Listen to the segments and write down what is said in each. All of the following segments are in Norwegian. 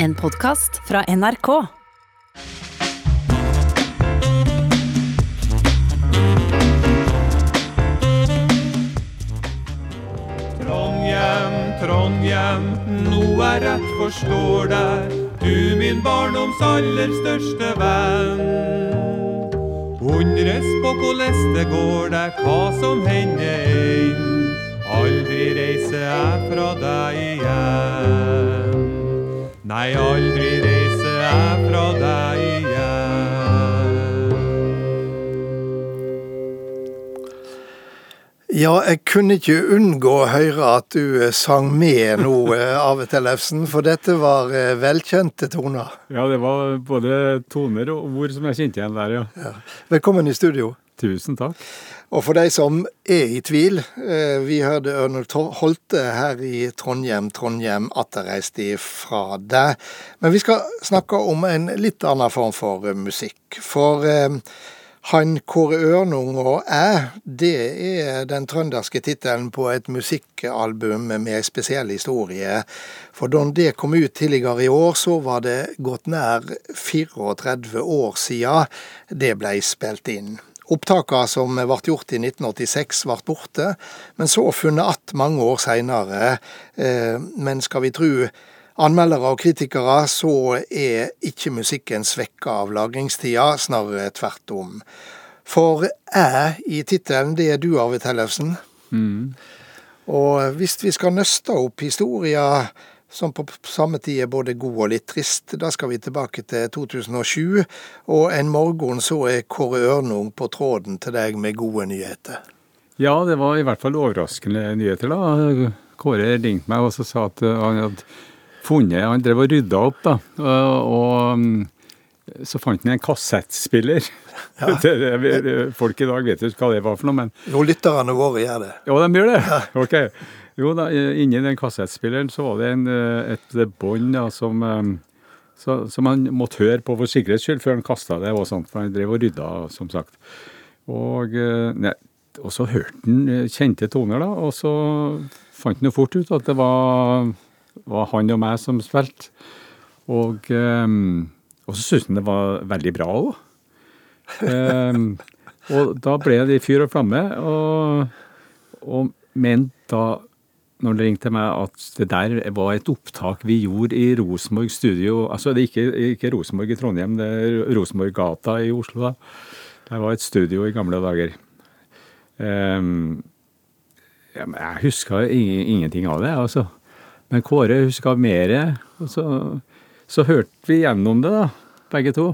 En podkast fra NRK. Trondhjem, Trondhjem, noe er rett forstår deg, du min barndoms aller største venn. Undres på hvordan det går deg, hva som hender inn. Aldri reiser jeg fra deg igjen. Nei, aldri reise jeg fra deg igjen. Ja, jeg kunne ikke unngå å høre at du eh, sang med nå, eh, Arve Tellefsen, for dette var eh, velkjente toner. Ja, det var både toner og ord som jeg kjente igjen der, ja. Ja. Velkommen i studio. Tusen takk. Og for de som er i tvil, eh, vi hørte Ørnulf Holte her i Trondheim, Trondheim atterreist fra deg. Men vi skal snakke om en litt annen form for musikk. For eh, han Kåre Ørnung og jeg, det er den trønderske tittelen på et musikkalbum med ei spesiell historie. For da det kom ut tidligere i år, så var det gått nær 34 år siden det ble spilt inn. Opptakene som ble gjort i 1986 ble borte, men så funnet att mange år seinere. Men skal vi tro anmeldere og kritikere, så er ikke musikken svekka av lagringstida, snarere tvert om. For æ i tittelen, det er du, Arve Tellefsen. Og hvis vi skal nøste opp historia som på samme tid er både god og litt trist, da skal vi tilbake til 2007. Og en morgen så er Kåre Ørnung på tråden til deg med gode nyheter. Ja, det var i hvert fall overraskende nyheter, da. Kåre ringte meg og sa at uh, han hadde funnet Han drev og rydda opp, da. Og, og mm, så fant han en kassettspiller. Det- Folk i dag vet jo hva det var for noe, men Jo, lytterne våre gjør det. Ja, de gjør det? Ok. Jo da, inni den kassettspilleren så var det en, eh, et bånd da, som, eh, så, som han måtte høre på for sikkerhets skyld før han kasta det, og sånt, for han drev og rydda, som sagt. Og, eh, nei, og så hørte han eh, kjente toner, da, og så fant han jo fort ut at det var, var han og meg som spilte. Og, eh, og så syntes han det var veldig bra òg. Um, og da ble det fyr og flamme, og, og men da, når det ringte meg, at det der var et opptak vi gjorde i Rosenborg studio. Altså det er ikke, ikke Rosenborg i Trondheim, det er Rosenborggata i Oslo, da. Det var et studio i gamle dager. Um, jeg huska ingenting av det, altså. Men Kåre huska mer. Og så, så hørte vi gjennom det, da, begge to.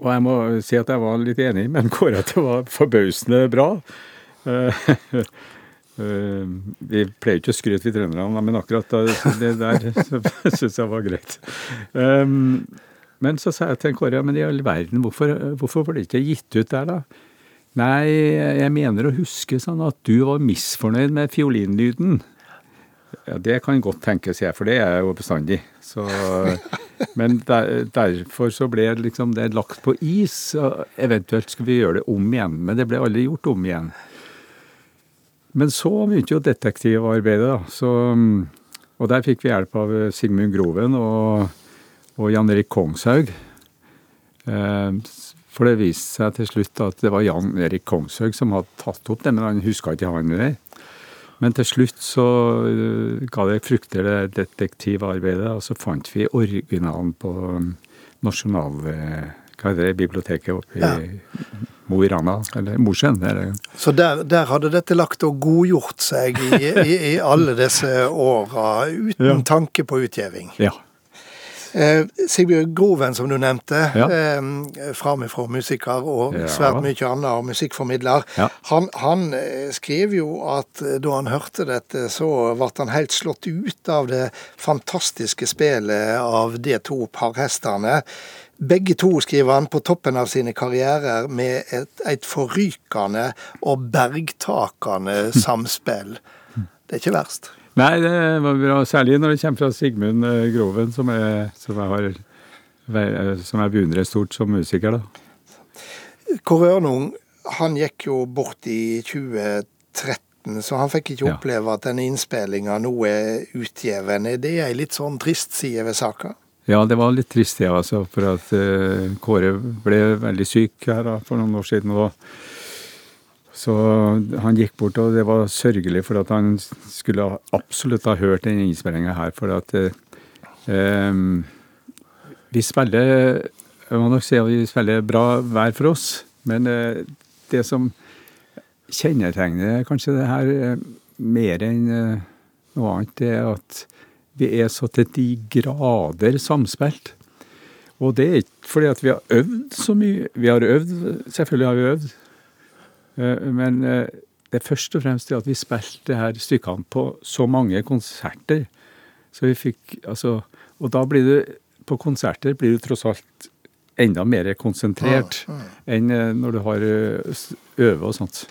Og jeg må si at jeg var litt enig med Kåre at det var forbausende bra. Eh, vi pleier ikke å skryte, vi trønderne, men akkurat det der syns jeg var greit. Um, men så sa jeg til Kåre men i all verden, hvorfor, hvorfor ble det ikke gitt ut der, da? Nei, jeg mener å huske sånn at du var misfornøyd med fiolinlyden. Ja, Det kan godt tenkes, jeg, for det er jeg jo bestandig. Så, men der, derfor så ble liksom det lagt på is. og Eventuelt skulle vi gjøre det om igjen, men det ble aldri gjort om igjen. Men så begynte jo detektivarbeidet, da. Så, og der fikk vi hjelp av Sigmund Groven og, og Jan Erik Kongshaug. Eh, For det viste seg til slutt at det var Jan Erik Kongshaug som hadde tatt opp det, men han huska ikke han det. Men til slutt så øh, ga det frukter det detektivarbeidet, og så fant vi originalen på Nasjonalbiblioteket oppe i Ja. Mo i Rana, eller Mosjøen. Så der, der hadde dette lagt og godgjort seg i, i, i alle disse åra, uten Ja. tanke på utgjeving. Ja. Eh, Sigbjørn Groven, som du nevnte, Ja. eh, framifrå musiker og Ja. svært mye annet, og musikkformidler, Ja. han, han eh, skrev jo at eh, da han hørte dette, så ble han helt slått ut av det fantastiske spelet av de to parhestene. Begge to, skriver han, på toppen av sine karrierer med et, et forrykende og bergtakende samspill. Det er ikke verst. Nei, det var bra, særlig når det kommer fra Sigmund øh, Groven, som jeg, som jeg, har, som jeg beundrer stort som musiker. da. Kåre Ørnung, han gikk jo bort i 2013 2013, så han fikk ikke Ja. oppleve at denne innspillinga nå er. Er det ei litt sånn trist side ved saka? Ja, det var litt trist, det, altså. For at uh, Kåre ble veldig syk her da, for noen år siden. og så han gikk bort, og det var sørgelig, for at han skulle absolutt ha hørt den innspillinga her. For at eh, vi spiller Jeg må nok si at vi spiller bra hver for oss, men eh, det som kjennetegner kanskje det her eh, mer enn eh, noe annet, det er at vi er så til de grader samspilt. Og det er ikke fordi at vi har øvd så mye. Vi har øvd, selvfølgelig har vi øvd. Eh, Men eh, det er først og fremst det at vi spilte det her stykkene på så mange konserter. Så vi fikk, altså, og da blir du på konserter blir du tross alt enda mer konsentrert enn eh, når du har øve og sånt.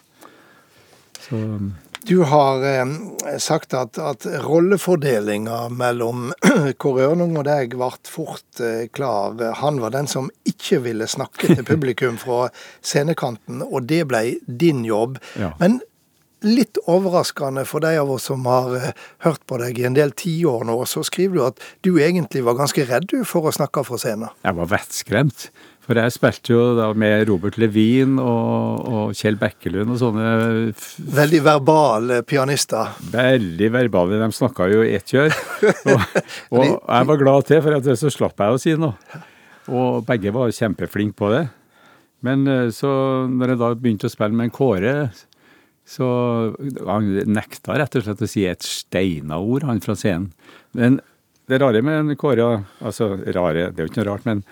Så um, Du har eh, sagt at, at rollefordelinga mellom Kåre Ørnung og deg ble fort eh, klar. Han var den som ikke ville snakke til publikum fra scenekanten, og det ble din jobb. Ja. Men litt overraskende for de av oss som har eh, hørt på deg i en del tiår nå, så skriver du at du egentlig var ganske redd du for å snakke fra scenen. Jeg var vettskremt. For jeg spilte jo da med Robert Levin og, og Kjell Bekkelund og sånne Veldig verbale pianister. veldig verbale. De snakka jo i ett kjør. Og, og jeg var glad til, for at så slapp jeg å si noe. Og begge var kjempeflinke på det. Men eh, så når jeg da begynte å spille med en Kåre, så Han nekta rett og slett å si et steina ord, han fra scenen. Men det rare med Kåre Altså rare, det er jo ikke noe rart, men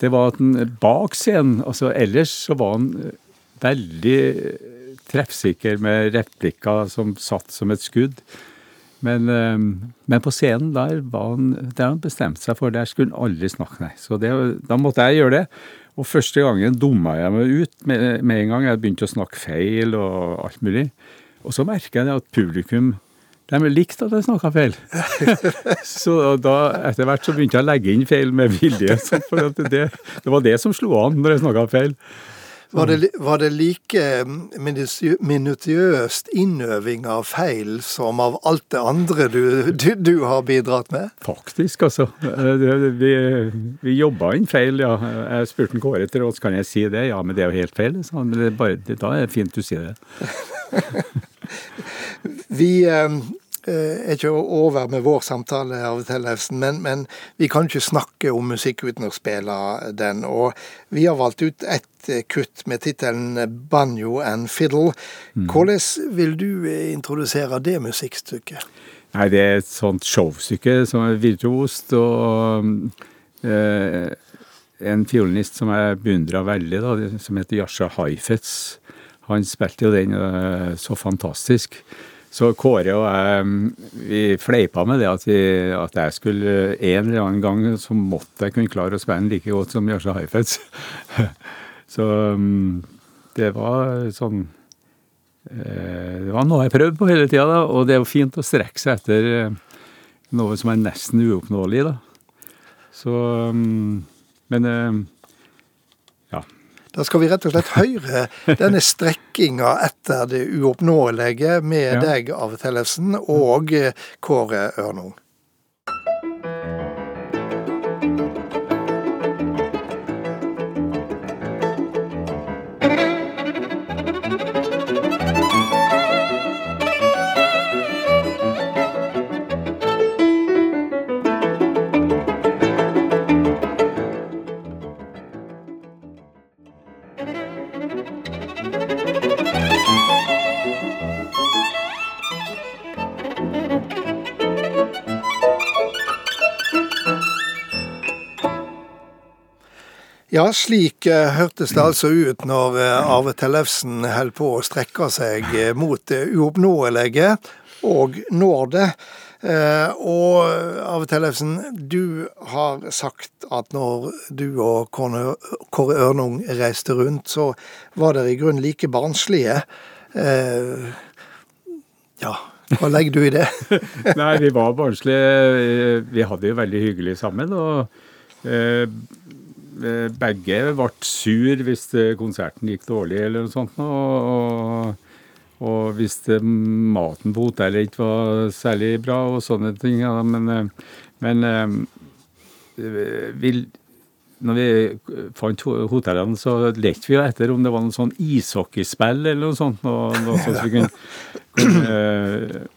det var at han bak scenen altså Ellers så var han veldig treffsikker med replikker som satt som et skudd. Men, eh, men på scenen der var han, det han bestemte seg for. Der skulle han aldri snakke, nei. Så det, da måtte jeg gjøre det. Og første gangen dumma jeg meg ut med, med en gang. Jeg begynte å snakke feil og alt mulig. Og så merka jeg at publikum de likte at jeg snakka feil. så da, etter hvert så begynte jeg å legge inn feil med vilje. For det, det var det som slo an når jeg snakka feil. Var det, var det like minutiøst innøving av feil som av alt det andre du, du, du har bidratt med? Faktisk, altså. Eh, Vi, vi jobba inn feil, ja. Jeg spurte Kåre til råds, kan jeg si det? Ja, men det er jo helt feil. Så. Men det er bare, det, da er det fint du sier det. Vi eh, er ikke over med vår samtale av Tellefsen, men, men vi kan ikke snakke om musikk uten å spille den. Og vi har valgt ut ett eh, kutt med tittelen 'Banjo and Fiddle'. Hvordan vil du eh, introdusere det musikkstykket? Nei, det er et sånt showstykke som er virtuost, og eh, en fiolinist som jeg beundra veldig, da, som heter Yasha Haifetz, han spilte jo den eh, så fantastisk. Så Kåre og jeg vi fleipa med det at, vi, at jeg skulle en eller annen gang så måtte jeg kunne klare å spille like godt som Jørsa Haifetz. så mm, det var sånn Eh, Det var noe jeg prøvde på hele tida, og det er jo fint å strekke seg etter eh, noe som er nesten uoppnåelig, da. Så mm, Men Da skal vi rett og slett høre denne strekkinga etter det uoppnåelige med Ja. deg, Arve Tellefsen, og Kåre Ørnung. Ja, slik eh, hørtes det altså ut når eh, Arve Tellefsen holder på å strekke seg eh, mot det uoppnåelige, og når det. Og Arve Tellefsen, du har sagt at når du og Kåre Ørnung reiste rundt, så var dere i grunnen like barnslige. Ja, hva legger du i det? Nei, vi var barnslige. Vi hadde jo veldig hyggelig sammen. Og begge ble sur hvis eh, konserten gikk dårlig eller noe sånt. Og, og, hvis det, maten på hotellet ikke var særlig bra og sånne ting, men, eh, men eh, vi, når vi fant hotellene, så lekte vi jo etter om det var noe sånn ishockeyspill eller noe sånt. Noe, noe sånt så vi kunne, kunne eh,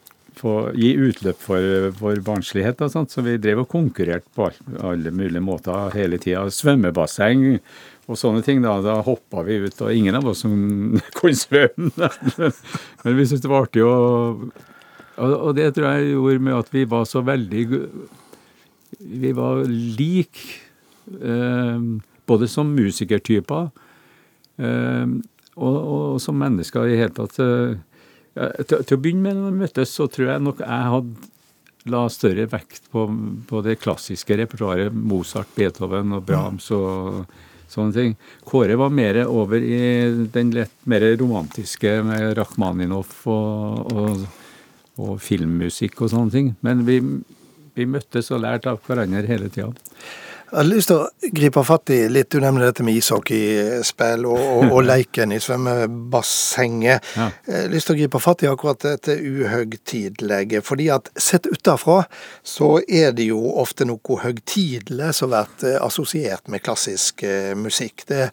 få gi utløp for, vår barnslighet. Og sånt. Så vi drev og konkurrerte på alle mulige måter hele tida. Svømmebasseng og sånne ting. Da, da hoppa vi ut, og ingen av oss som kunne svømme. Men vi syntes det var artig å og, og det tror jeg gjorde med at vi var så veldig Vi var lik eh, både som musikertyper eh, og, og som mennesker i hele tatt. Ja, til, til å begynne med, når vi møttes, så tror jeg nok jeg hadde la større vekt på, på det klassiske repertoaret. Mozart, Beethoven og Brahms og sånne ting. Kåre var mer over i den lett mer romantiske med Rakhmaninov og, og, og filmmusikk og sånne ting. Men vi, vi møttes og lærte av hverandre hele tida. Jeg har lyst til å gripe fatt i litt, du nevner dette med ishockeyspill og, og, og leiken i svømmebassenget. Ja. Jeg har lyst til å gripe fatt i akkurat dette uhøgtidlige. fordi at sett utafra så er det jo ofte noe høgtidelig som blir assosiert med klassisk eh, musikk. Det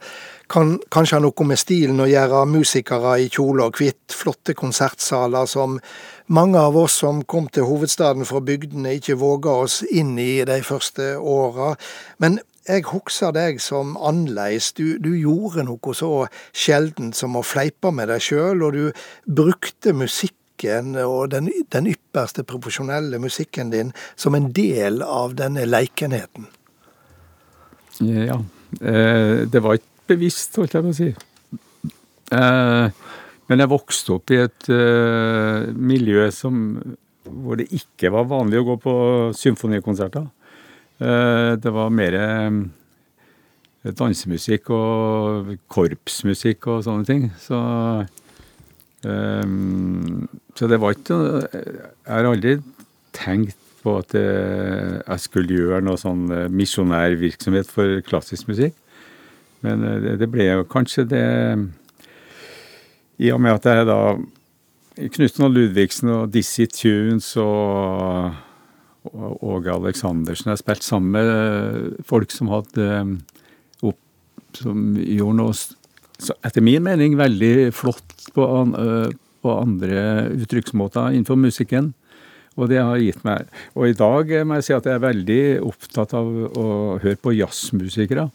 kan kanskje ha noe med stilen å gjøre, musikere i kjole og hvitt, flotte konsertsaler som mange av oss som kom til hovedstaden fra bygdene, ikke våga oss inn i de første åra. Men jeg husker deg som annerledes. Du, du gjorde noe så sjeldent som å fleipe med deg sjøl, og du brukte musikken og den, den ypperste profesjonelle musikken din som en del av denne leikenheten. Ja. Eh, det var ikke bevisst, holdt jeg på å si. Eh, men jeg vokste opp i et uh, miljø som, hvor det ikke var vanlig å gå på symfonikonserter. Uh, det var mer um, dansemusikk og korpsmusikk og sånne ting. Så, um, så det var ikke Jeg har aldri tenkt på at eh, jeg skulle gjøre noe sånn eh, misjonærvirksomhet for klassisk musikk. Men eh, det ble jo kanskje det I og med at jeg da Knutsen og Ludvigsen og Dizzie Tunes og Åge Aleksandersen har spilt sammen med eh, folk som hadde eh, opp, som gjorde noe så etter min mening veldig flott på, an, eh, på andre uttrykksmåter innenfor musikken. Og det har gitt meg Og i dag må jeg si at jeg er veldig opptatt av å høre på jazzmusikere.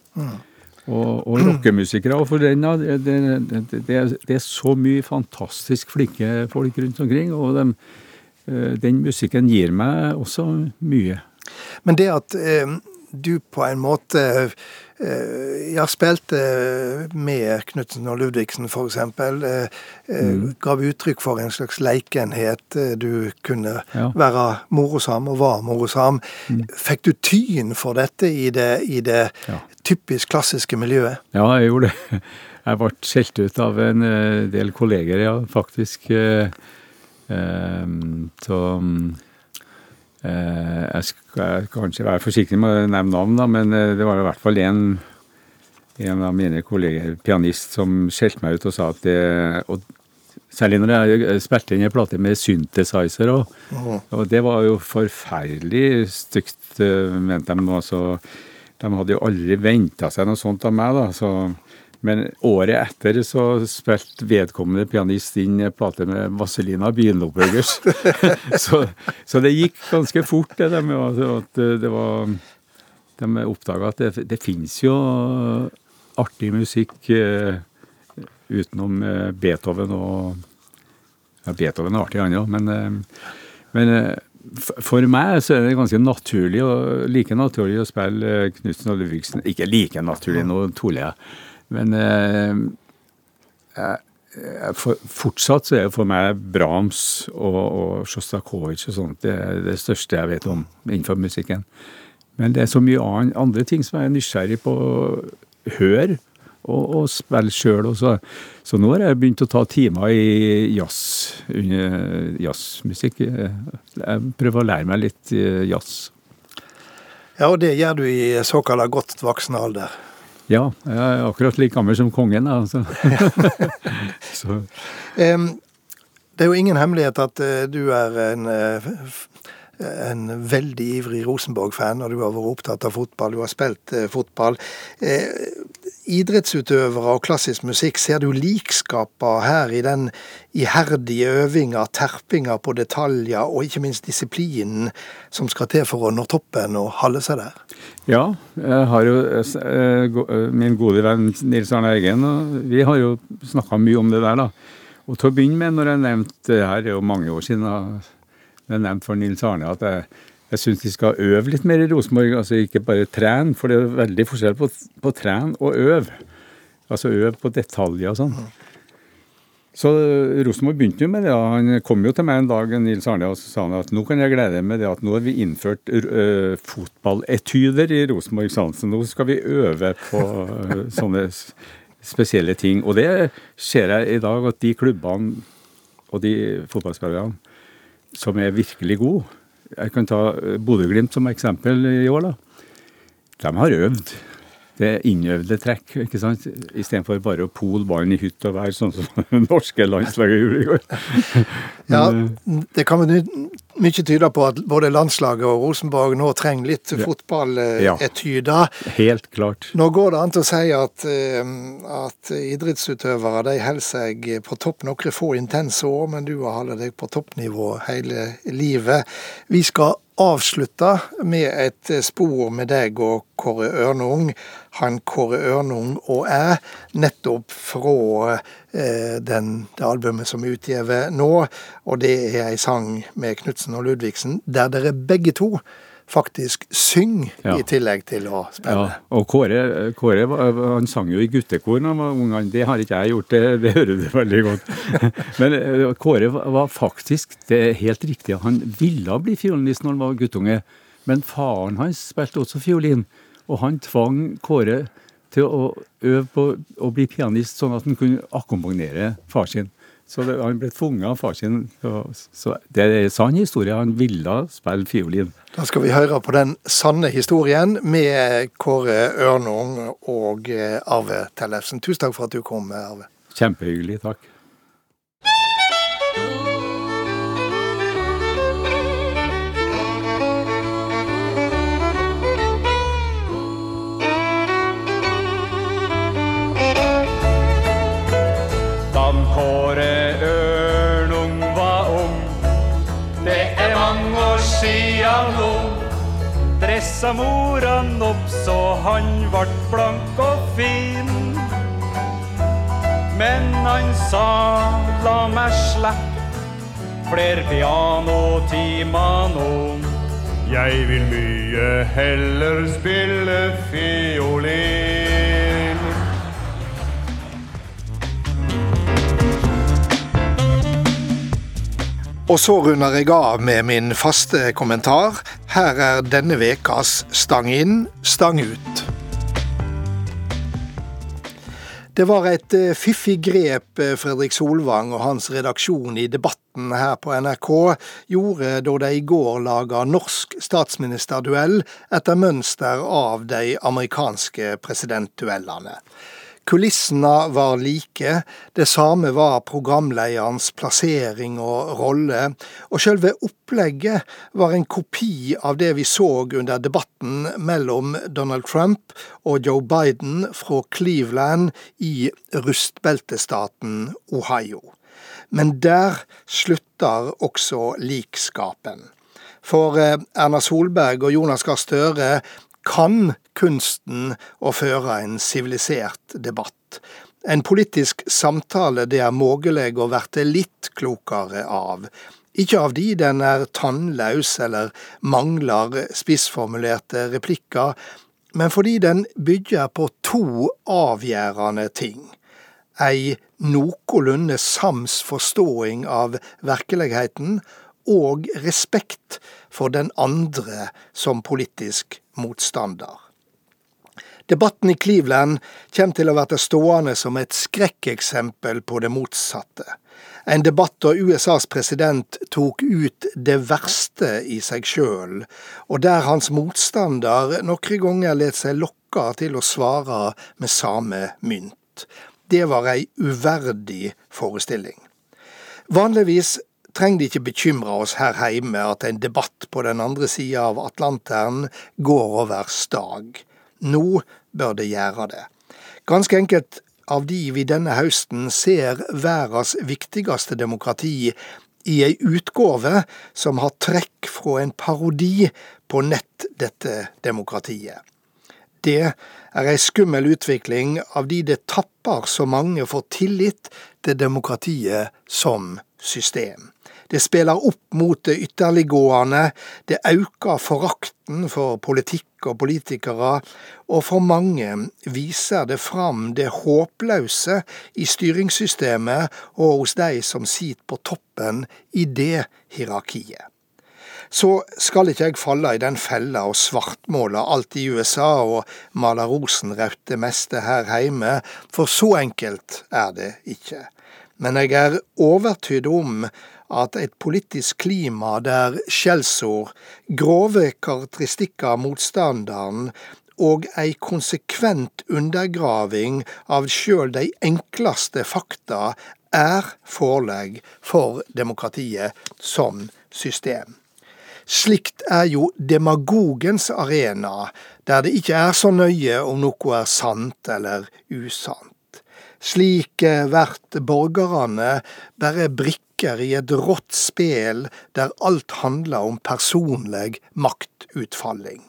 Og, og rockemusikere. Og for den, det, det, det, er- så mye fantastisk flinke folk rundt omkring. Og dem, eh, den musikken gir meg også mye. Men det at eh, du på en måte eh, ja, spilte med Knutsen og Ludvigsen f.eks., eh, eh, gav uttrykk for en slags leikenhet. Du kunne Ja. være morosam og var morosam. Fikk du tyn for dette i det, i det Ja. typisk klassiske miljøet? Ja, jeg gjorde det. Jeg ble skjelt ut av en del kolleger, ja, faktisk. Så eh, jeg skal kanskje være forsiktig med å nevne navn, da, men eh, det var i hvert fall en, en av mine kolleger, pianist, som skjelte meg ut og sa at det og Særlig når jeg spilte inn en plate med synthesizer òg. Og det var jo forferdelig stygt, eh, mente de. Altså, de hadde jo aldri venta seg noe sånt av meg, da. Så, men året etter så spilte vedkommende pianist inn plate med Vazelina Bilopphøggers. så, så det gikk ganske fort, det der med at det var De oppdaga at det, det fins jo artig musikk eh, utenom eh, Beethoven og ja, Beethoven er artig, han òg, men, eh, men for meg så er det ganske naturlig, og like naturlig å spille Knutsen og Ludvigsen. Ikke like naturlig, nå tuller jeg. Men eh, jeg, for, fortsatt så er det for meg Brahms og, og Sjostakovitsj og sånt det er det største jeg vet om innenfor musikken. Men det er så mye andre ting som jeg er nysgjerrig på å høre og, og spille sjøl også. Så nå har jeg begynt å ta timer i jazz, jazzmusikk. Jeg prøver å lære meg litt eh, jazz. Ja, og det gjør du i såkalt godt voksen alder. Ja, jeg er akkurat like gammel som kongen. Altså. så, Det er jo ingen hemmelighet at eh, du er en, eh, en veldig ivrig Rosenborg-fan, og du har vært opptatt av fotball. Du har spilt eh, fotball. idrettsutøvere og klassisk musikk, ser du likskaper her i den iherdige øvinga, terpinga på detaljer, og ikke minst disiplinen som skal til for å nå toppen og holde seg der? Ja, jeg har jo min gode venn Nils Arne Eggen, vi har jo snakka mye om det der, da. Og til å begynne med, når jeg nevnte det her, er jo mange år siden jeg nevnte for Nils Arne at jeg, jeg syns de skal øve litt mer i Rosenborg. Altså ikke bare trene, for det er veldig forskjell på, på trene og øve. Altså øve på detaljer og sånn. Så Rosenborg begynte jo med det. Han kom jo til meg en dag Nils Arne, og så sa han at nå kan jeg glede deg med det at nå har vi innført uh, fotballetyder i Rosenborg. Så nå skal vi øve på uh, sånne spesielle ting. Og det ser jeg i dag, at de klubbene og de fotballspillerne som er virkelig gode Jeg kan ta Bodø-Glimt som eksempel i år. da. De har øvd. Det er innøvde trekk, ikke sant? istedenfor bare å pole ballen i hytt og vær, sånn som norske landslaget gjorde i går. ja, det kan mye tyder på at både landslaget og Rosenborg nå trenger litt fotballetyder. Ja, helt klart. Nå går det an til å si at, eh, at idrettsutøvere de holder seg på topp noen få intense år, men du har holdt deg på toppnivå hele livet. Vi skal avslutte med et spor med deg og Kåre Ørnung. Han Kåre Ørnung og jeg, nettopp fra eh, den, det albumet som er utgitt nå. Og det er ei sang med Knutsen og Ludvigsen, der dere begge to faktisk synger ja. i tillegg til å spille. Ja, og Kåre, Kåre han sang jo i guttekor da han var ung. Det har ikke jeg gjort, det, det hører du veldig godt. Men eh, Kåre var faktisk, det er helt riktig, han ville bli fiolinist når han var guttunge. Men faren hans spilte også fiolin, og han tvang Kåre til å øve på å bli pianist, sånn at han kunne akkompagnere far sin. Så det, Han ble tvunget av far sin. Så, så det er sann historie. Han ville spille fiolin. Da skal vi høre på den sanne historien med Kåre Ørnung og eh, Arve Tellefsen. Tusen takk for at du kom, Arve. Kjempehyggelig. Takk. Sa mora opp så han vart blank og fin. Men han sa la meg slippe fler pianotimer nå. Jeg vil mye heller spille fiolin. Og så runder jeg av med min faste kommentar. Her er denne vekas Stang inn, stang ut. Det var et eh, fiffig grep eh, Fredrik Solvang og hans redaksjon i Debatten her på NRK gjorde da de i går laga norsk statsministerduell etter mønster av de amerikanske presidentduellene. Kulissene var like, det samme var programlederens plassering og rolle, og selve opplegget var en kopi av det vi så under debatten mellom Donald Trump og Joe Biden fra Cleveland i rustbeltestaten Ohio. Men der slutter også likskapen. For eh, Erna Solberg og Jonas Gahr Støre kan kunsten å føre en sivilisert debatt. En politisk samtale det er mulig å verte litt klokere av. Ikke av de den er tannløs eller mangler spissformulerte replikker, men fordi den bygger på to avgjørende ting. Ei nokolunde sams forståing av virkeligheten og respekt for den andre som politisk motstander. Debatten i Cleveland kommer til å bli stående som et skrekkeksempel på det motsatte. En debatt da USAs president tok ut det verste i seg sjøl, og der hans motstander noen ganger lot seg lokke til å svare med samme mynt. Det var ei uverdig forestilling. Vanligvis trenger de ikke bekymre oss her hjemme at en debatt på den andre sida av Atlanteren går over stag. Nå bør det gjøre det. Ganske enkelt av de vi denne høsten ser verdens viktigste demokrati i ei utgave som har trekk fra en parodi på nett dette demokratiet. Det er ei skummel utvikling av de det tapper så mange for tillit til demokratiet som system. Det spiller opp mot det ytterliggående, det øker forakten for politikk og politikere, og for mange viser det fram det håpløse i styringssystemet og hos de som sitter på toppen i det hierarkiet. Så skal ikke jeg falle i den fella og svartmåle alt i USA og male rosenrødt det meste her hjemme, for så enkelt er det ikke. Men jeg er overtydd om at et politisk klima der skjellsord, grove karakteristikker av motstanderen og ei konsekvent undergraving av sjøl de enkleste fakta er forelegg for demokratiet som system. Slikt er jo demagogens arena, der det ikke er så nøye om noe er sant eller usant. Slik blir borgerne bare brikker i et rått spel der alt handler om personlig maktutfalling.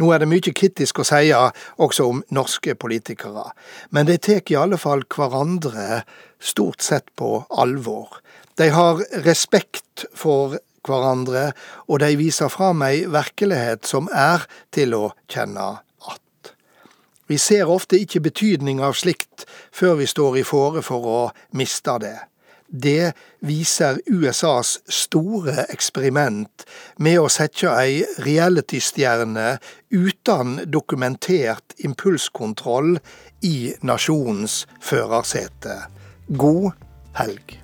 Nå er det mye kritisk å si også om norske politikere, men de tar i alle fall hverandre stort sett på alvor. De har respekt for hverandre, og de viser fram ei virkelighet som er til å kjenne att. Vi ser ofte ikke betydning av slikt før vi står i fare for å miste det. Det viser USAs store eksperiment med å sette ei reality-stjerne uten dokumentert impulskontroll i nasjonens førersete. God helg.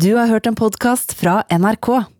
Du har hørt en podkast fra NRK.